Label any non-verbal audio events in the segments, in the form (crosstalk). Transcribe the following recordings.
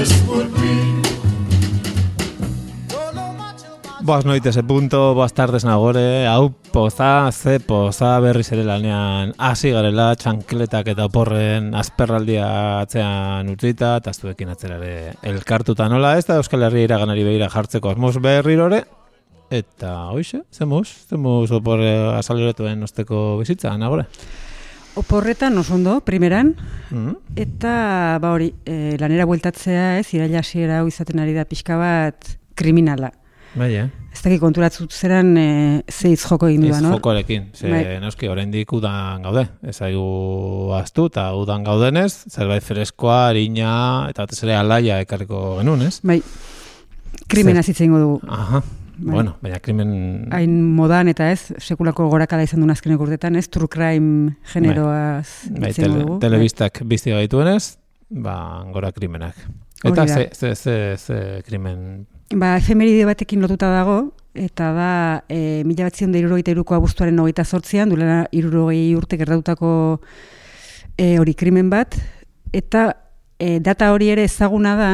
this would be. Don't know much about Boas noites, e punto, boas tardes nagore, hau poza, ze poza berriz ere lanean hasi garela, txankletak eta oporren azperraldia atzean utzita, eta zuekin atzera ere elkartuta nola ez da Euskal Herria iraganari behira jartzeko asmoz berrirore, eta hoxe, zemuz, zemuz oporre azaleretuen osteko bizitza, nagore. Oporretan oso ondo, primeran, Mm eta ba hori, e, lanera bueltatzea ez, iraila hasiera hau izaten ari da pixka bat kriminala. Bai, eh? Ez dakik konturatzut zeran e, ze joko egin duan, no? jokoarekin, ze Bai. noski oraindik udan gaude. Ez aigu astu eta udan gaudenez, zerbait freskoa, harina eta batez ere alaia ekarriko genuen, ez? Bai, krimena hitz egingo dugu. Aha. Bai. Bueno, baina krimen Hain modan eta ez, sekulako gorakada izan duen azkeneko urtetan, ez, true crime generoaz bai, tele, dugu. telebistak bizti gaituenez, ba, gora krimenak. Eta ze, ze, ze, ze krimen... Ba, efemeride batekin lotuta dago, eta da, e, mila batzion da irurogeita iruko abuztuaren hogeita sortzian, duela irurogei urte gertatutako e, hori krimen bat, eta e, data hori ere ezaguna da,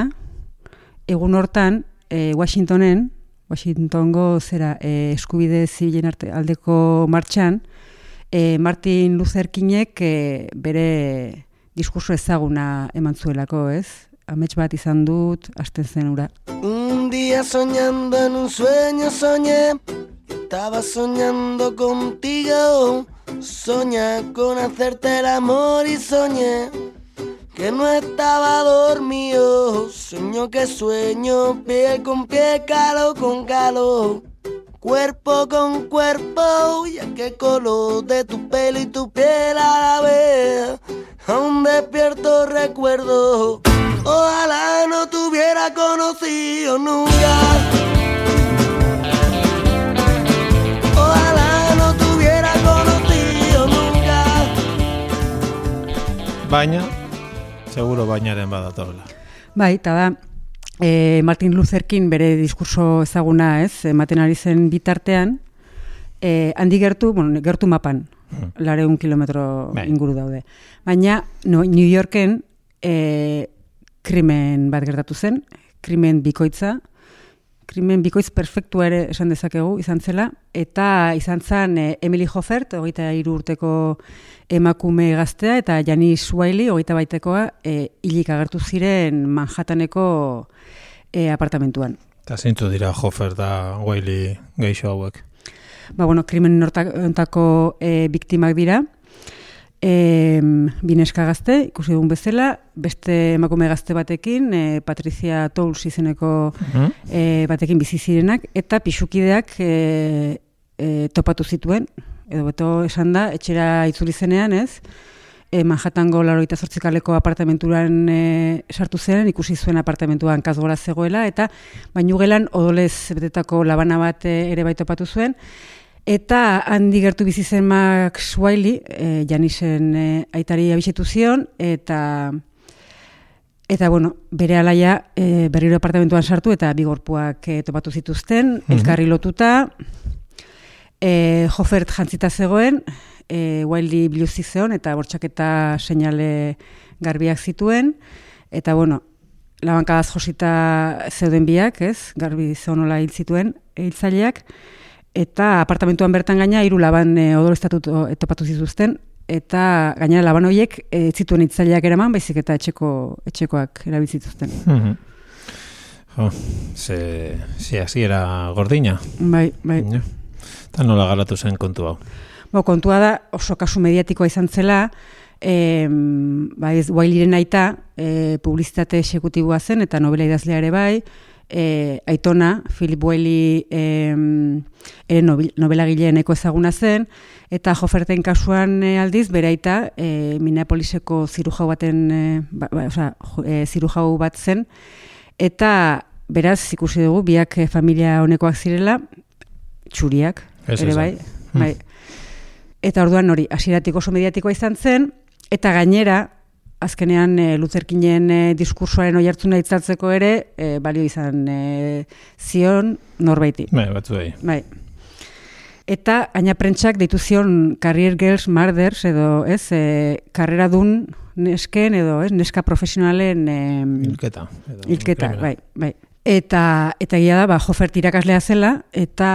egun hortan, e, Washingtonen, Washingtongo zera e, eskubide zibilen aldeko martxan, e, Martin Luther Kingek e, bere diskurso ezaguna eman zuelako, ez? Amets bat izan dut, hasten zen ura. Un día soñando en un sueño soñé, estaba soñando contigo, soñé con hacerte el amor y soñé que no estaba dormido, sueño que sueño, pie con pie, calo con calo. Cuerpo con cuerpo, ya que color de tu pelo y tu piel a la vez, aún despierto recuerdo. Ojalá no te hubiera conocido nunca. Ojalá no te hubiera conocido nunca. Baina, seguro bainaren badatorla. Bai, eta da, e, Martin Luther King bere diskurso ezaguna, ez, ematen ari zen bitartean, e, handi gertu, bueno, gertu mapan, Hmm. lareun kilometro Bai. inguru daude. Baina, no, New Yorken e, krimen bat gertatu zen, krimen bikoitza, krimen bikoitz perfektua ere esan dezakegu izan zela, eta izan zen e, Emily Hoffert, hogeita hiru urteko emakume gaztea, eta Janice Wiley, hogeita baitekoa, e, hilik agertu ziren Manhattaneko e, apartamentuan. Eta zeintzu dira Hofer da Wiley geixo hauek. Ba, bueno, krimen hortako e, biktimak dira, e, bineska gazte, ikusi dugun bezala, beste emakume gazte batekin, e, Patricia Touls izeneko Mhm. e, batekin bizi zirenak, eta pixukideak e, e, topatu zituen, edo beto esan da, etxera itzuli zenean, ez? E, Manhattango laroita zortzikaleko apartamenturan e, sartu zen, ikusi zuen apartamentuan kazgora zegoela, eta bainu gelan odolez betetako labana bat ere bai topatu zuen, Eta handi gertu bizi zen Max Wiley, e, Janisen e, aitari abisetu zion, eta eta bueno, bere alaia e, berriro apartamentuan sartu eta bi gorpuak e, topatu zituzten, elkarri lotuta, e, Hoffert jantzita zegoen, e, Wiley biluzi zeon eta bortxaketa seinale garbiak zituen, eta bueno, labankadaz josita zeuden biak, ez? Garbi zeonola hil zituen hiltzaileak, eta apartamentuan bertan gaina hiru laban e, odolestatu topatu zituzten eta gainera laban horiek e, ez zituen hitzaileak eraman baizik eta etxeko etxekoak erabiltzen zituzten. Mhm. Jo, ze, ze hasiera gordina. Bai, bai. Ja. Eta nola garatu zen kontu hau. Bo, kontua da oso kasu mediatikoa izan zela, e, ba, ez Wileyren aita e, publizitate exekutiboa zen eta novela idazlea ere bai, e, aitona, Philip Wiley e, ere nobil- novelagileeneko ezaguna zen, eta Joferten kasuan e, aldiz, bere aita e, Minneapoliseko zirujau baten, e, ba, ba, jo- e, zirujau bat zen, eta beraz ikusi dugu biak e, familia honekoak zirela, txuriak, Ez ere bai, Hmm. bai. Eta orduan hori, hasieratik oso mediatikoa izan zen, eta gainera, azkenean e, Lutherkinen e, diskursoaren oihartzuna itzaltzeko ere, e, balio izan e, zion norbaiti. Bai, batzuei. Bai. Eta aina prentsak deitu zion Career Girls Murders edo, ez, e, karrera dun nesken edo, ez, neska profesionalen e, Hilketa. edo krimena. bai, bai. Eta eta egia da, ba, Jofert irakaslea zela eta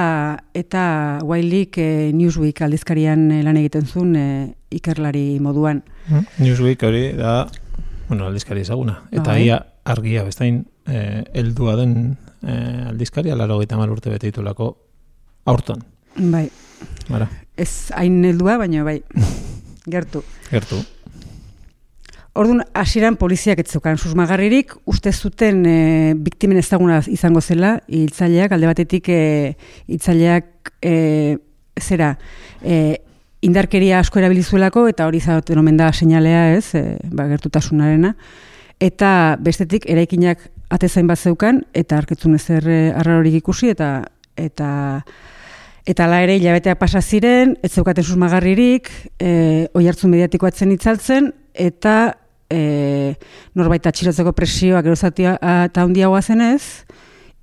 eta Wileyk e, Newsweek aldizkarian lan egiten zuen e, ikerlari moduan. Mm, Newsweek hori da, bueno, aldizkari ezaguna. Eta Bai. ia argia bestain eh, heldua den eh, aldizkaria, laro gaita urte bete ditulako aurton. Bai, Bara, ez hain heldua, baina bai, (laughs) gertu. gertu. Orduan, hasieran poliziak ez zeukan susmagarririk, uste zuten e, biktimen ezaguna izango zela, hiltzaileak, alde batetik e, hiltzaileak e, zera, e, indarkeria asko erabilizuelako, eta hori zaten omen da seinalea ez, e, ba, gertutasunarena, eta bestetik eraikinak atezain bat zeukan, eta arketzun ezer e, arrarorik ikusi, eta eta Eta la ere hilabeteak pasa ziren, ez zeukaten susmagarririk, e, oi hartzun mediatikoa etzen itzaltzen, eta e, norbait atxilotzeko presioak gerozatia eta handiagoa zenez,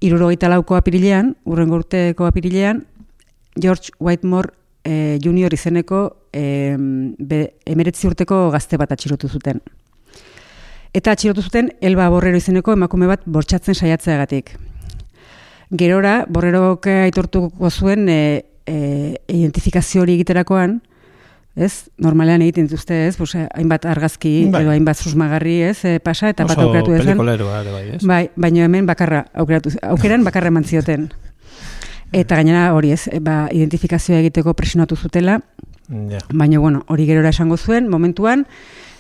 irurogeita lauko apirilean, urrengo urteko apirilean, George Whitemore e, junior izeneko e, be, emeretzi urteko gazte bat atxilotu zuten. Eta atxilotu zuten Elba Borrero izeneko emakume bat bortxatzen saiatzeagatik. Gerora, borrerok aitortuko zuen e, e, identifikazio hori egiterakoan, ez? Normalean egiten dituzte, ez? Pues, hainbat argazki Bai. edo hainbat susmagarri, ez? E, pasa eta bat Oso aukeratu dezan. pelikuleroa ere bai, ez? Bai, baina hemen bakarra aukeratu, aukeran bakarra eman zioten. Eta gainera hori ez, ba, identifikazioa egiteko presionatu zutela, Ja, baina bueno, hori gerora esango zuen, momentuan,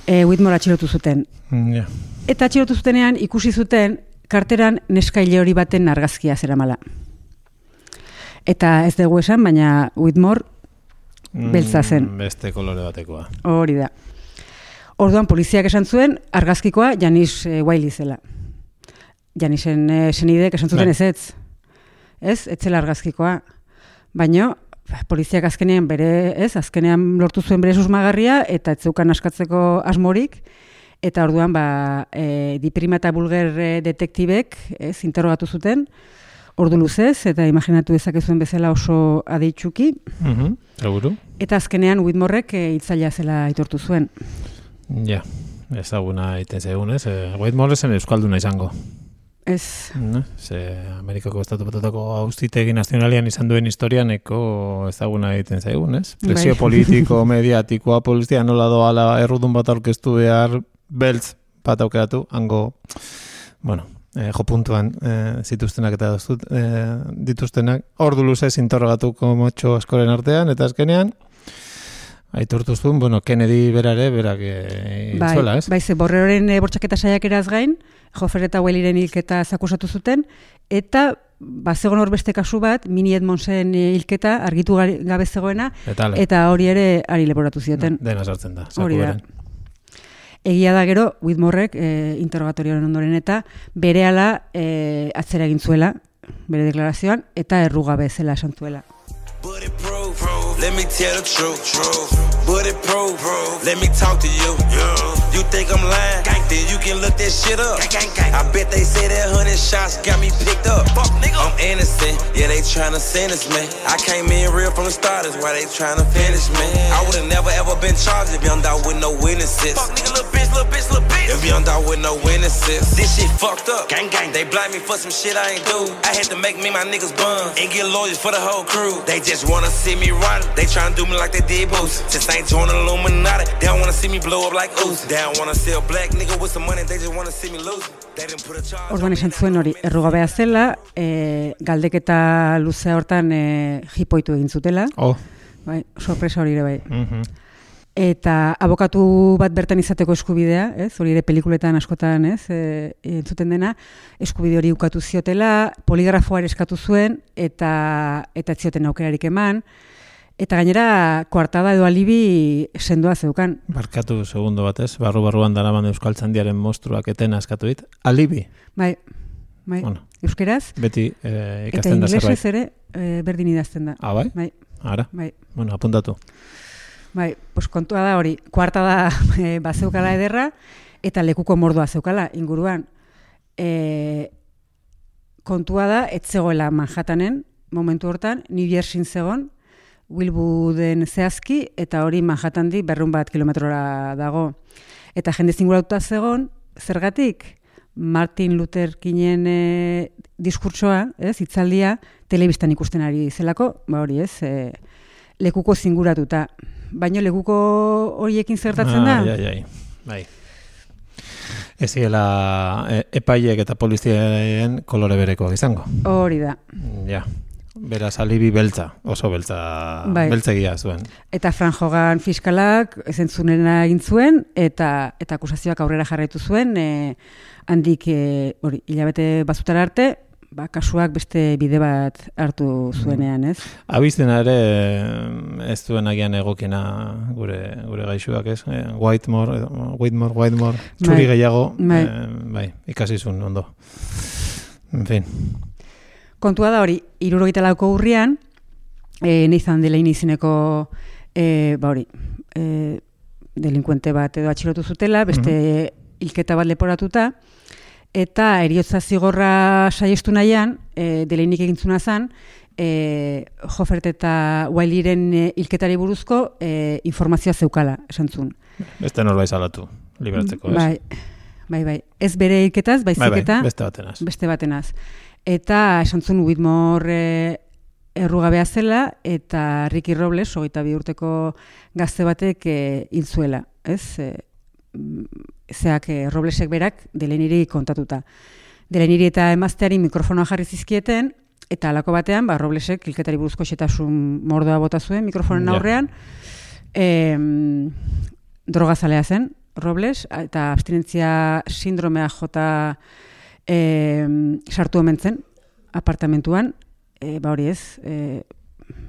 e, Whitmore atxilotu zuten. ja. Eta atxilotu zutenean ikusi zuten karteran neskaile hori baten argazkia zeramala. Eta ez dugu esan, baina Whitmore Beltza zen. Mm, Beste kolore batekoa. hori da. Orduan poliziak esan zuen argazkikoa Janis e, Wiley zela. Janisen e, senidek esan zuten Bai. Ez ez. Ez, ez zela argazkikoa. Baina poliziak azkenean bere, ez, azkenean lortu zuen bere susmagarria eta ez zeukan askatzeko asmorik eta orduan ba e, diprima eta bulger e, detektibek ez interrogatu zuten ordu luzez eta imaginatu dezakezuen bezala oso adeitsuki Mhm, Seguru? eta azkenean Whitmorek e, hitzailea zela aitortu zuen. Ja. Ezaguna egiten zegoen, ez? Eh, Whitmore zen Euskalduna izango. Ez, Ne? Ze Amerikako Estatu Batuetako auzitegi nazionalian izan duen historianeko ezaguna egiten zaigun, ez? Presio Bai. politiko, (laughs) mediatikoa, polizia nola doala errudun bat aurkeztu behar, beltz bat aukeratu, hango, bueno, eh, jo puntuan eh, zituztenak eta doztut, eh, dituztenak, ordu luzez interrogatuko motxo askoren artean, eta azkenean, aitortu zuen, bueno, Kennedy berare, berak eh, bai, zuela, ez? bai, ze borreroren e, bortxaketa saiakeraz gain, Jofer eta Welliren hilketa zakusatu zuten, eta bazegon hor beste kasu bat, Mini Edmondsen e, hilketa argitu gabe zegoena, Eta, eta hori ere ari leporatu zioten. dena sartzen da. Hori da. Egia da gero, Whitmorek e, interrogatorioaren ondoren eta berehala e, atzera egin zuela, bere deklarazioan, eta errugabe zela esan zuela. Let me tell the truth. but truth. Bulletproof, let me talk to you. You think I'm lying? Then you can look that shit up. I bet they say that hundred shots got me picked up. Fuck, nigga. I'm innocent, yeah, they tryna sentence me. I came in real from the start, that's why they tryna finish me. I would've never ever been charged if young dog with no witnesses. Fuck, nigga, little bitch, little bitch, little bitch. If young dog with no witnesses, this shit fucked up. Gang, gang. They blind me for some shit I ain't do. I had to make me my niggas bun and get lawyers for the whole crew. They just wanna see me run. They tryna do me like they did Boost. Since I ain't the Illuminati, they don't wanna see me blow up like Uzi. They don't wanna see a black nigga with some money. They just wanna see me lose. They didn't put a charge. Orduan esan zuen hori, errugabea zela, e, galdeketa luzea hortan e, jipoitu egin zutela, Oh, bai, sorpresa hori ere bai. mhm. eta abokatu bat bertan izateko eskubidea, ez? Hori ere pelikuletan askotan, ez? E, entzuten dena, eskubide hori ukatu ziotela, poligrafoa eskatu zuen eta eta ez zioten aukerarik eman. Eta gainera, koartada edo alibi sendoa zeukan. Barkatu segundo batez, barru-barruan daraman Euskal Txandiaren mostruak etena eskatu dit. Alibi, Bai, bai, Bueno. euskeraz. beti eh, Eta ikasten da inglesez zerbait. ere e, berdin idazten da. Ah, bai? Bai, Ara, bai. bueno, apuntatu. Bai, pues kontua da hori, kuarta da e, bazeukala ederra, eta lekuko mordoa zeukala inguruan. E, kontua da, ez zegoela Manhattanen, momentu hortan, New Jerseyn zegon, Wilbooden zehazki, eta hori Manhattandi berrun bat kilometrora dago. Eta jende zinguratuta zegon, zergatik? Martin Luther Kingen e, diskurtsoa, ez, hitzaldia, telebistan ikusten ari zelako, ba hori ez, e, lekuko zinguratuta. Baino lekuko horiekin zertatzen da? Ai, ai, ai. Bai. Ez ziela e, epaiek eta polizien kolore berekoak izango. Hori da. Ja. Beraz, alibi beltza, oso beltza, Bai. beltzegia zuen. Eta Fran Jogan fiskalak ezentzunena egin zuen, eta, eta akusazioak aurrera jarraitu zuen, e, handik, e, hori, hilabete bazutara arte, ba, kasuak beste bide bat hartu zuenean, ez? Abizena ere ez duen agian egokiena gure gure gaixuak, ez? Eh, Whitemore, edo, Whitmore, Whitemore, txuri Bai. gehiago, Bai. eh, bai, ikasi zuen ondo. En fin, Kontua da hori, irurogeita lauko urrian, e, neizan delein izineko, e, ba hori, e, delinkuente bat edo atxilotu zutela, beste hilketa bat leporatuta, eta eriotza zigorra saiestu nahian, e, deleinik egintzuna zen, e, Jofert eta Wileyren e, hilketari buruzko e, informazioa zeukala, esan zuen. beste norbait salatu, liberatzeko, ez? Bai, bai, bai. Ez bere hilketaz, baizik bai, bai, eta beste batenaz. beste batenaz. Eta esan zuen Whitmore e, errugabea zela eta Ricky Robles, hogeita bi urteko gazte batek e, hil zuela, ez? E, zeak e, Roblesek berak deleniri kontatuta. Deleniri eta emazteari mikrofonoa jarri zizkieten, eta halako batean, ba, Roblesek hilketari buruzko xetasun mordoa bota zuen mikrofonen Ja. aurrean, e, drogazalea zen, Robles, eta abstinentzia sindromea jota e, sartu omen zen, apartamentuan, e, ba hori ez, e,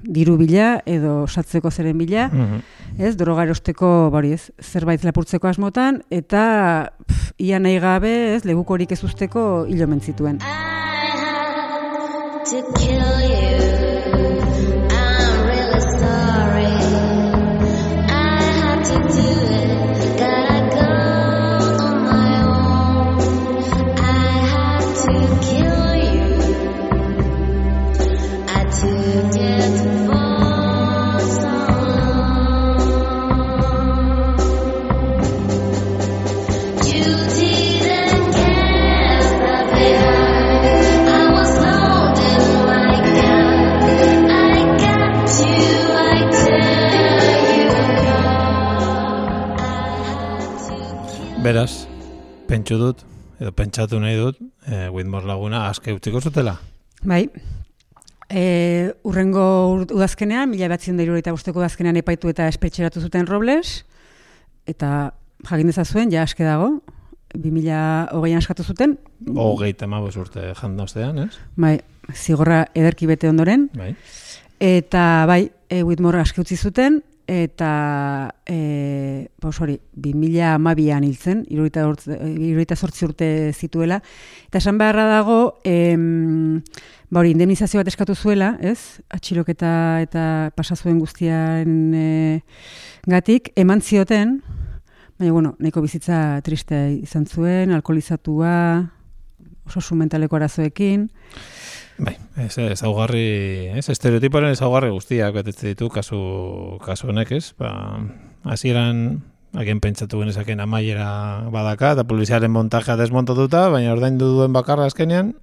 diru bila edo satzeko zeren bila, Mhm. ez, droga erosteko, ba hori ez, zerbait lapurtzeko asmotan, eta pf, ia nahi gabe, ez, legukorik ez usteko hil omen zituen. Pentsu dut, edo pentsatu nahi dut, e, Whitmore laguna aske utziko zutela. Bai, e, urrengo ur- udazkenean, mila batzen da irurogeita bosteko udazkenean epaitu eta espetxeratu zuten Robles, eta jakin dezazuen, ja aske dago, 2008an askatu zuten, Hogeita amabos urte janda ostean, ez? bai, zigorra ederki bete ondoren, Bai. Eta bai, e, Whitmore aske utzi zuten, eta e, bos hori, 2012an hiltzen, irurogeita zortzi urte zituela. Eta esan beharra dago, em, ba hori, indemnizazio bat eskatu zuela, ez? Atxiloketa eta pasazuen guztian e, gatik, eman zioten, baina, bueno, nahiko bizitza triste izan zuen, alkoholizatua, osasun mentaleko arazoekin, Bai, ez ezaugarri, ez estereotipoaren ezaugarri guztiak betetze ditu kasu kasu honek, ez? Ba, hasieran agen pentsatu genezaken amaiera badaka eta poliziaren montajea desmontatuta, baina ordaindu duen bakarra azkenean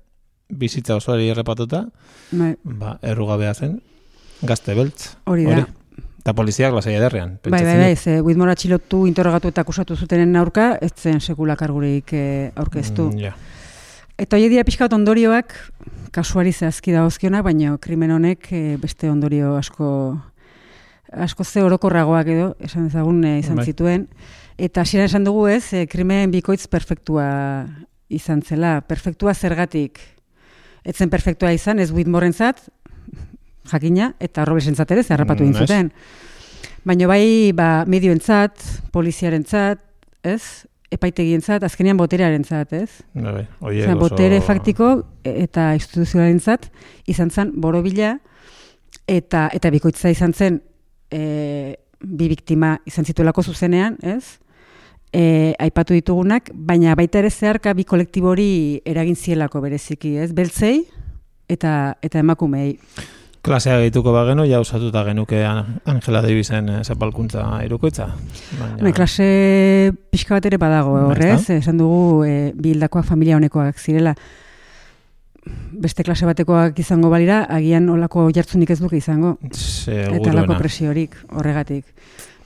bizitza osoari errepatuta, bai, ba, errugabea zen, gazte beltz. hori da. Eta poliziak lasai ederrean. Bai, bai, bai, ze Whitmore atxilotu, interrogatu eta akusatu zutenen aurka, ez zen sekula kargurik eh, aurkeztu. Mm, ja. Eta hori dira pixka bat ondorioak, kasuari zehazki dagozkionak, baina krimen honek eh, beste ondorio asko asko ze orokorragoak edo, esan ezagun eh, izan Bai. zituen. Eta hasieran esan dugu ez, eh, krimen bikoitz perfektua izan zela. Perfektua zergatik. Etzen perfektua izan, ez Whitmorentzat, jakina, eta Roblesentzat ere, zerrapatu Mm, zuten. Baina bai, ba, medioentzat, poliziarentzat, ez? Epaitegientzat, azkenean boterearentzat, ez? Bai, bai, Osea, oso- botere faktiko eta instituzioarentzat izan zen borobila eta eta bikoitza izan zen e, bi biktima izan zituelako zuzenean, ez? E, aipatu ditugunak, baina baita ere zeharka bi kolektibo hori eragin zielako bereziki, ez? Beltzei eta eta emakumei. Klasea gehituko bagenu, ja usatuta genuke An- Angela Davisen eh, zapalkuntza irukoitza. Baina, Bai, klase pixka bat ere badago, Ba, horrez, ezta? esan dugu e, bi hildakoak familia honekoak zirela. Beste klase batekoak izango balira, agian olako jartzunik ez duke izango. Eta alako seguruena. presiorik horregatik.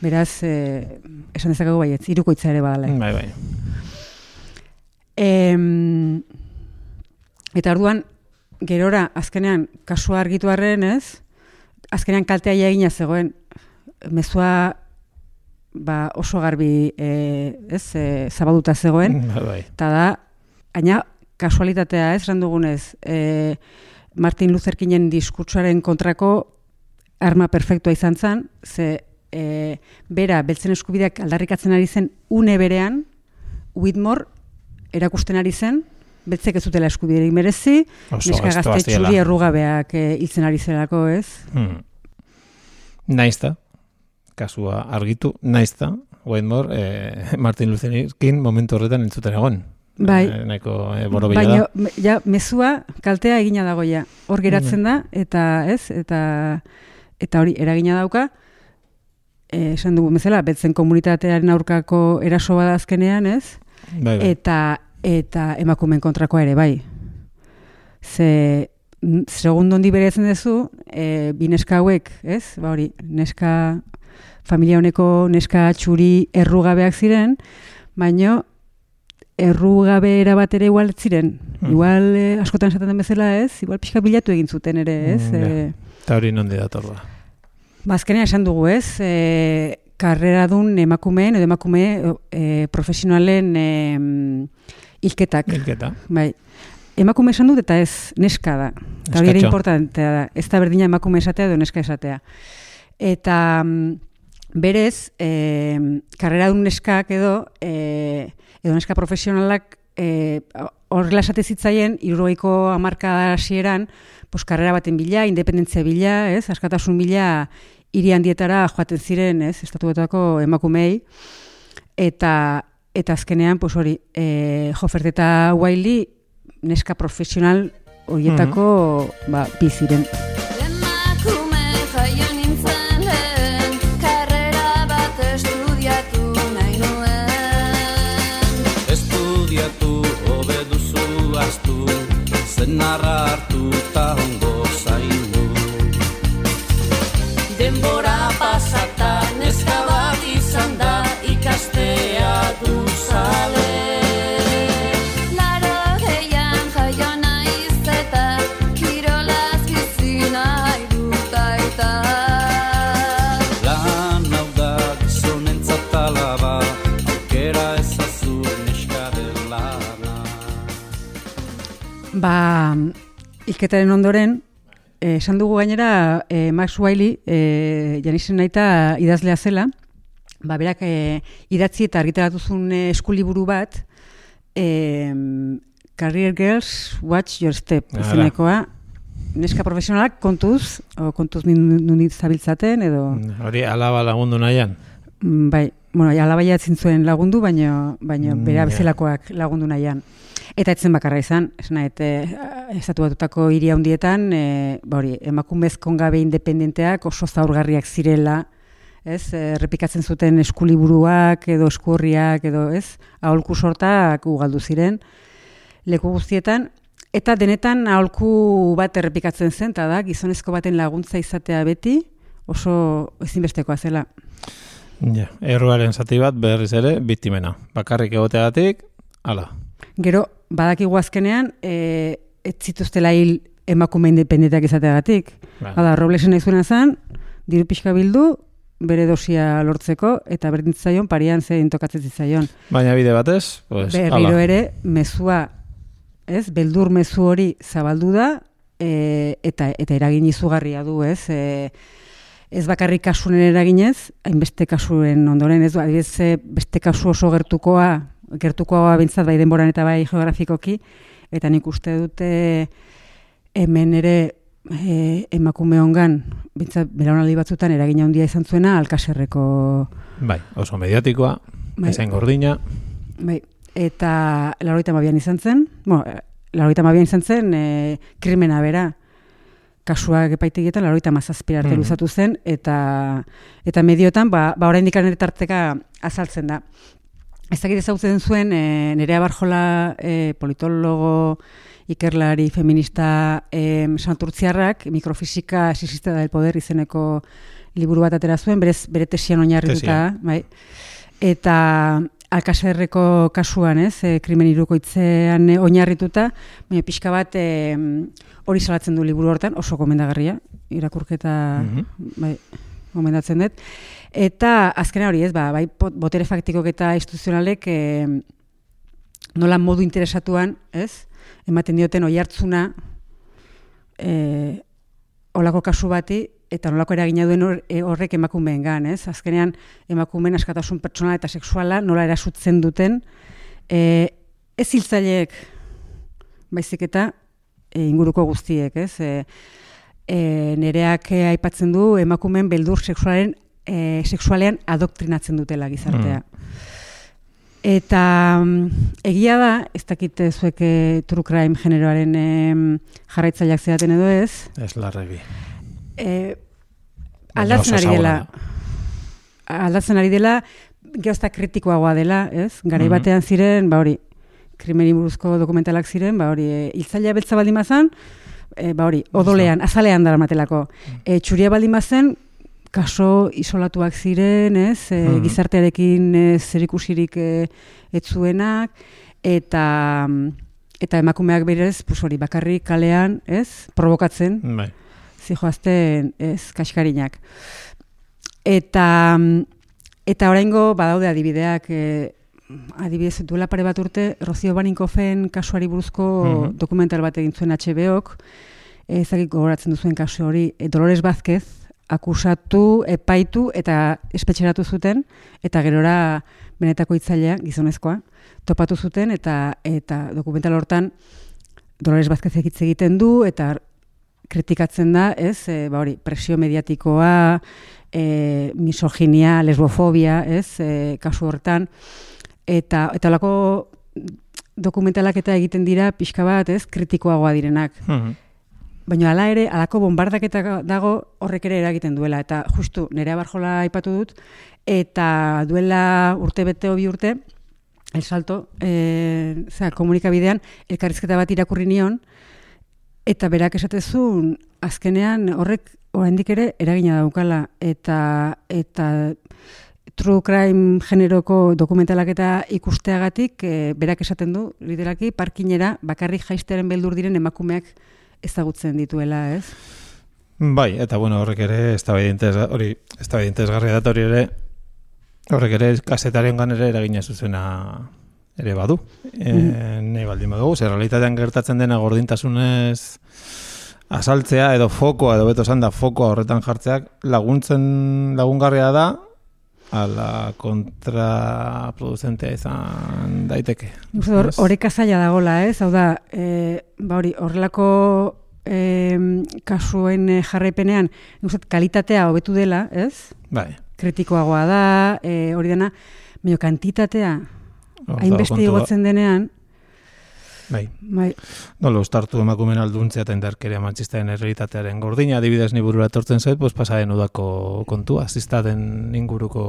Beraz, eh, esan dezakegu baietz, irukoitza ere badala. Bai, bai. Em, eta orduan, gerora, azkenean, kasua argitu arren, ez? Azkenean kaltea egina zegoen. Mezua ba, oso garbi e, ez, e, zabalduta zegoen. Bai, bai. Eta da, aina kasualitatea ez, esan dugunez, e, Martin Luther Kingen diskurtsuaren kontrako arma perfektua izan zen, ze e, bera beltzen eskubideak aldarrikatzen ari zen une berean, Whitmore erakusten ari zen, beltzek ez zutela eskubiderik merezi, Oso neska gazte txuri errugabeak e, ari zelako, ez? Hmm. Naizta, kasua argitu, naizta, Whitmore, eh, (laughs) Martin Luther King momentu horretan entzuten egon. Bai. Eh, nahiko eh, borobila Baina, da. ja, mezua kaltea egina dago ja. Hor geratzen da, eta ez, eta eta hori eragina dauka, esan dugu bezala, betzen komunitatearen aurkako eraso bada azkenean, ez? Bai, bai. Eta eta emakumeen kontrakoa ere bai. Ze segundo hondi beretzen duzu, e, bi neska hauek, ez? Ba hori, neska familia honeko neska txuri errugabeak ziren, baino errugabe erabat ere igual ziren. Hmm. Igual eh, askotan esaten den bezala, ez? Igual pixka bilatu egin zuten ere, ez? Mm. Eh, Eta hori nondi dator da. Ba, azkenean esan dugu, ez? E, karreradun emakumeen edo emakume e, profesionalen e, hilketak. Hilketa. Bai. Emakume esan dut eta ez neska da. Eta hori ere importantea da. Ez da berdina emakume esatea edo neska esatea. Eta mm, berez, e, karreradun neskak edo, e, edo neska profesionalak e, horrela esate zitzaien, irurogeiko amarka hasieran, pues, karrera baten bila, independentzia bila, ez, askatasun bila, hiri handietara joaten ziren, ez, estatuetako emakumei, eta eta azkenean, pues hori, e, Jofert eta Wiley, neska profesional horietako, ba, bi ziren. Emakume jaio nintzen lehen, karrera bat estudiatu nahi nuen. Estudiatu hobe duzu astu Zenarra hartu ta ongo zainu Ba, hilketaren ondoren, eh, esan dugu gainera eh, Max Wiley, eh, Janisen naita idazlea zela, ba, berak eh, idatzi eta argitaratu zuen eh, eskuliburu bat, eh, Career Girls Watch Your Step, Hala. izenekoa, neska profesionalak kontuz, o kontuz nunit zabiltzaten, edo... Hori alaba lagundu nahian. Mm, Bai, bueno, alaba jatzen zuen lagundu, baino, baino Mm, bere ja. bezalakoak lagundu nahian. Eta etzen bakarra izan, esan nahi, e, estatu batutako hiri handietan, e, ba hori, emakumez kongabe independenteak oso zaurgarriak zirela, ez, e, errepikatzen zuten eskuliburuak edo eskurriak edo, ez, aholku sortak ugaldu ziren, leku guztietan, eta denetan aholku bat errepikatzen zen, eta da, gizonezko baten laguntza izatea beti, oso ezinbestekoa zela. Ja, erruaren zati bat berriz ere biktimena. Bakarrik egoteagatik, ala. Gero, badakigu azkenean, e, ez zituztela hil emakume independenteak izateagatik. Ba. Hala, Roblesen nahi zuena zen, diru pixka bildu, bere dosia lortzeko, eta berdin zitzaion parian zein tokatzen zitzaion. Baina bide batez, pues, Berriro ala. ere, mezua, ez, beldur mezu hori zabaldu da, e, eta, eta eragin izugarria du, ez, e, ez bakarrik kasunen eraginez, hainbeste kasuen ondoren, ez, adibidez, e, beste kasu oso gertukoa, gertukoa bintzat bai denboran eta bai geografikoki, eta nik uste dute hemen ere e, emakume hongan, bintzat belaunaldi batzutan eragina handia izan zuena alkaserreko Bai, oso mediatikoa, Bai. ezain gordina, Bai, eta lauroita mabian izan zen, bueno, lauroita mabian izan zen, e, krimena bera, kasuak epaitegietan lauroita mazazpira arte Mhm. luzatu zen, eta, eta medioetan, ba, ba oraindik ere tarteka azaltzen da. Ez dakit ezagutzen zuen, e, Nerea Barjola e, politologo, ikerlari feminista e, santurtziarrak, mikrofisika sisista del poder izeneko liburu bat atera zuen, berez, bere tesian oinarrituta, bai. Eta Alkaserreko kasuan, ez, e, krimen irukoitzean e, oinarrituta, baina pixka bat e, hori salatzen du liburu hortan, oso gomendagarria, irakurketa Mhm. bai, gomendatzen dut. Eta azkena hori ez, ba, bai, botere faktikok eta instituzionalek e, nola modu interesatuan, ez, ematen dioten oi hartzuna e, olako kasu bati, eta nolako eragina duen hor- e, horrek emakumeengan, ez? Azkenean emakumeen askatasun pertsonala eta sexuala nola erasutzen duten e, ez hiltzaileek baizik eta e, inguruko guztiek, ez? E, e, nereak aipatzen du emakumeen beldur sexualen e, sexualean adoktrinatzen dutela gizartea. Eta mm, egia da, ez dakit eh, zuek eh, true crime generoaren em, jarraitzaileak zeaten edo ez, ez larregi. e, Baina aldatzen ari dela. Aldatzen ari dela, geozta kritikoagoa dela, ez? Garai Mhm. batean ziren, ba hori, krimeni buruzko dokumentalak ziren, ba hori, e, hiltzailea beltza baldin bazan, e, ba hori, odolean, azalean daramatelako. E, txuria baldin bazen, kaso isolatuak ziren, ez? E, Mhm. Gizartearekin e, zerikusirik e, ez zuenak, eta eta emakumeak berez, pues hori, bakarrik kalean, ez? Provokatzen, Bai. zijoazten ez kaskarinak. Eta eta oraingo badaude adibideak e, adibidez duela pare bat urte Rocio Baninkofen kasuari buruzko Mhm. dokumental bat egin zuen HBOk ezagik gogoratzen duzuen kasu hori e, Dolores Vázquez akusatu, epaitu eta espetxeratu zuten eta gerora benetako hitzailea gizonezkoa topatu zuten eta eta dokumental hortan Dolores Vázquez hitz egiten du eta kritikatzen da, ez, e, ba hori, presio mediatikoa, e, misoginia, lesbofobia, ez, e, kasu hortan, eta eta olako dokumentalak eta egiten dira pixka bat, ez, kritikoagoa direnak. Mhm. Baina hala ere, alako bombardaketa dago horrek ere eragiten duela. Eta justu, nerea barjola aipatu dut, eta duela urte bete bi urte, el salto, e, zera, komunikabidean, elkarrizketa bat irakurri nion, eta berak esatezun, azkenean horrek oraindik ere eragina daukala, eta, eta true crime generoko dokumentalak eta ikusteagatik, e, berak esaten du, literalki, parkinera bakarrik jaisteren beldur diren emakumeak ezagutzen dituela, ez? Bai, eta bueno, horrek ere eztabaida interesga- hori eztabaida interesgarria da hori ere horrek ere kasetarengan ere eragina zuzena ere badu. E, nahi baldin badugu, zer realitatean gertatzen dena gordintasunez asaltzea edo fokoa edo beto esan da fokoa horretan jartzeak laguntzen lagungarria da ala kontraproducentea izan daiteke. Nik uste dut Ez? Oreka zaila dagola, ez? Hau da, e, ba hori, horrelako e, kasuen eh, jarraipenean, dut kalitatea hobetu dela, ez? Bai. Kritikoagoa da, e, hori dena, baina kantitatea hor hainbeste igotzen denean, Bai. bai, Nola ustartu emakumen alduntzea eta indarkeria matxistaren errealitatearen gordina, adibidez ni burura etortzen zait, pues pasaren udako kontua, ziztaten inguruko,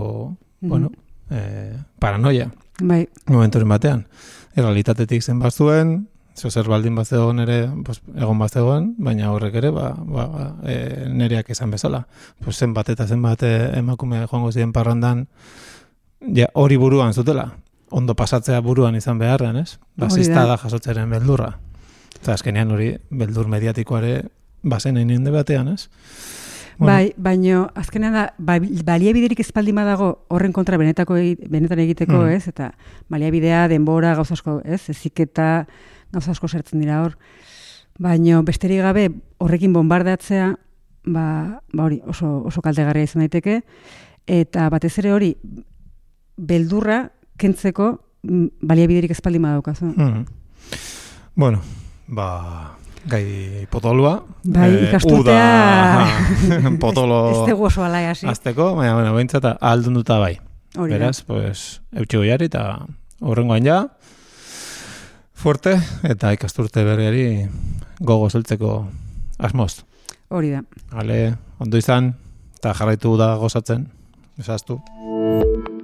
bueno, eh, paranoia, bai, momenturen batean. Errealitatetik zen bazuen, zo zer baldin bazegoen ere, pues, egon bazegoen, baina horrek ere, ba, ba, ba e, nereak esan bezala. Pues zenbat eta zenbat eh, emakume joango ziren parrandan, ja, hori buruan zutela. Ondo pasatzea buruan izan beharrean, ez? Ba, Hori da. jasotzeren beldurra. Eta azkenean hori beldur mediatikoare bazen egin batean, ez? Bai, baino azkenean da ba, baliabiderik ez baldin badago horren kontra benetako benetan egiteko, Mm. ez? Eta baliabidea, denbora, gauza asko, ez? Eziketa, gauza asko sartzen dira hor. Baino besterik gabe horrekin bombardatzea, ba, ba hori oso, oso kaltegarria izan daiteke, eta batez ere hori beldurra kentzeko mm, baliabiderik ez baldin badaukazu. Mm. Bueno, ba, gai potolua. Bai, Eh, ikasturtea- uda, (laughs) potolo Ez dugu oso alai hasi. azteko, baina, bueno, behintzat aldunduta bai. Hori. Beraz, pues, eutxi goiari eta horrengoan ja, fuerte, eta ikasturte berriari gogo zeltzeko asmoz. Hori da. Ale, ondo izan, eta jarraitu da gozatzen, esaztu.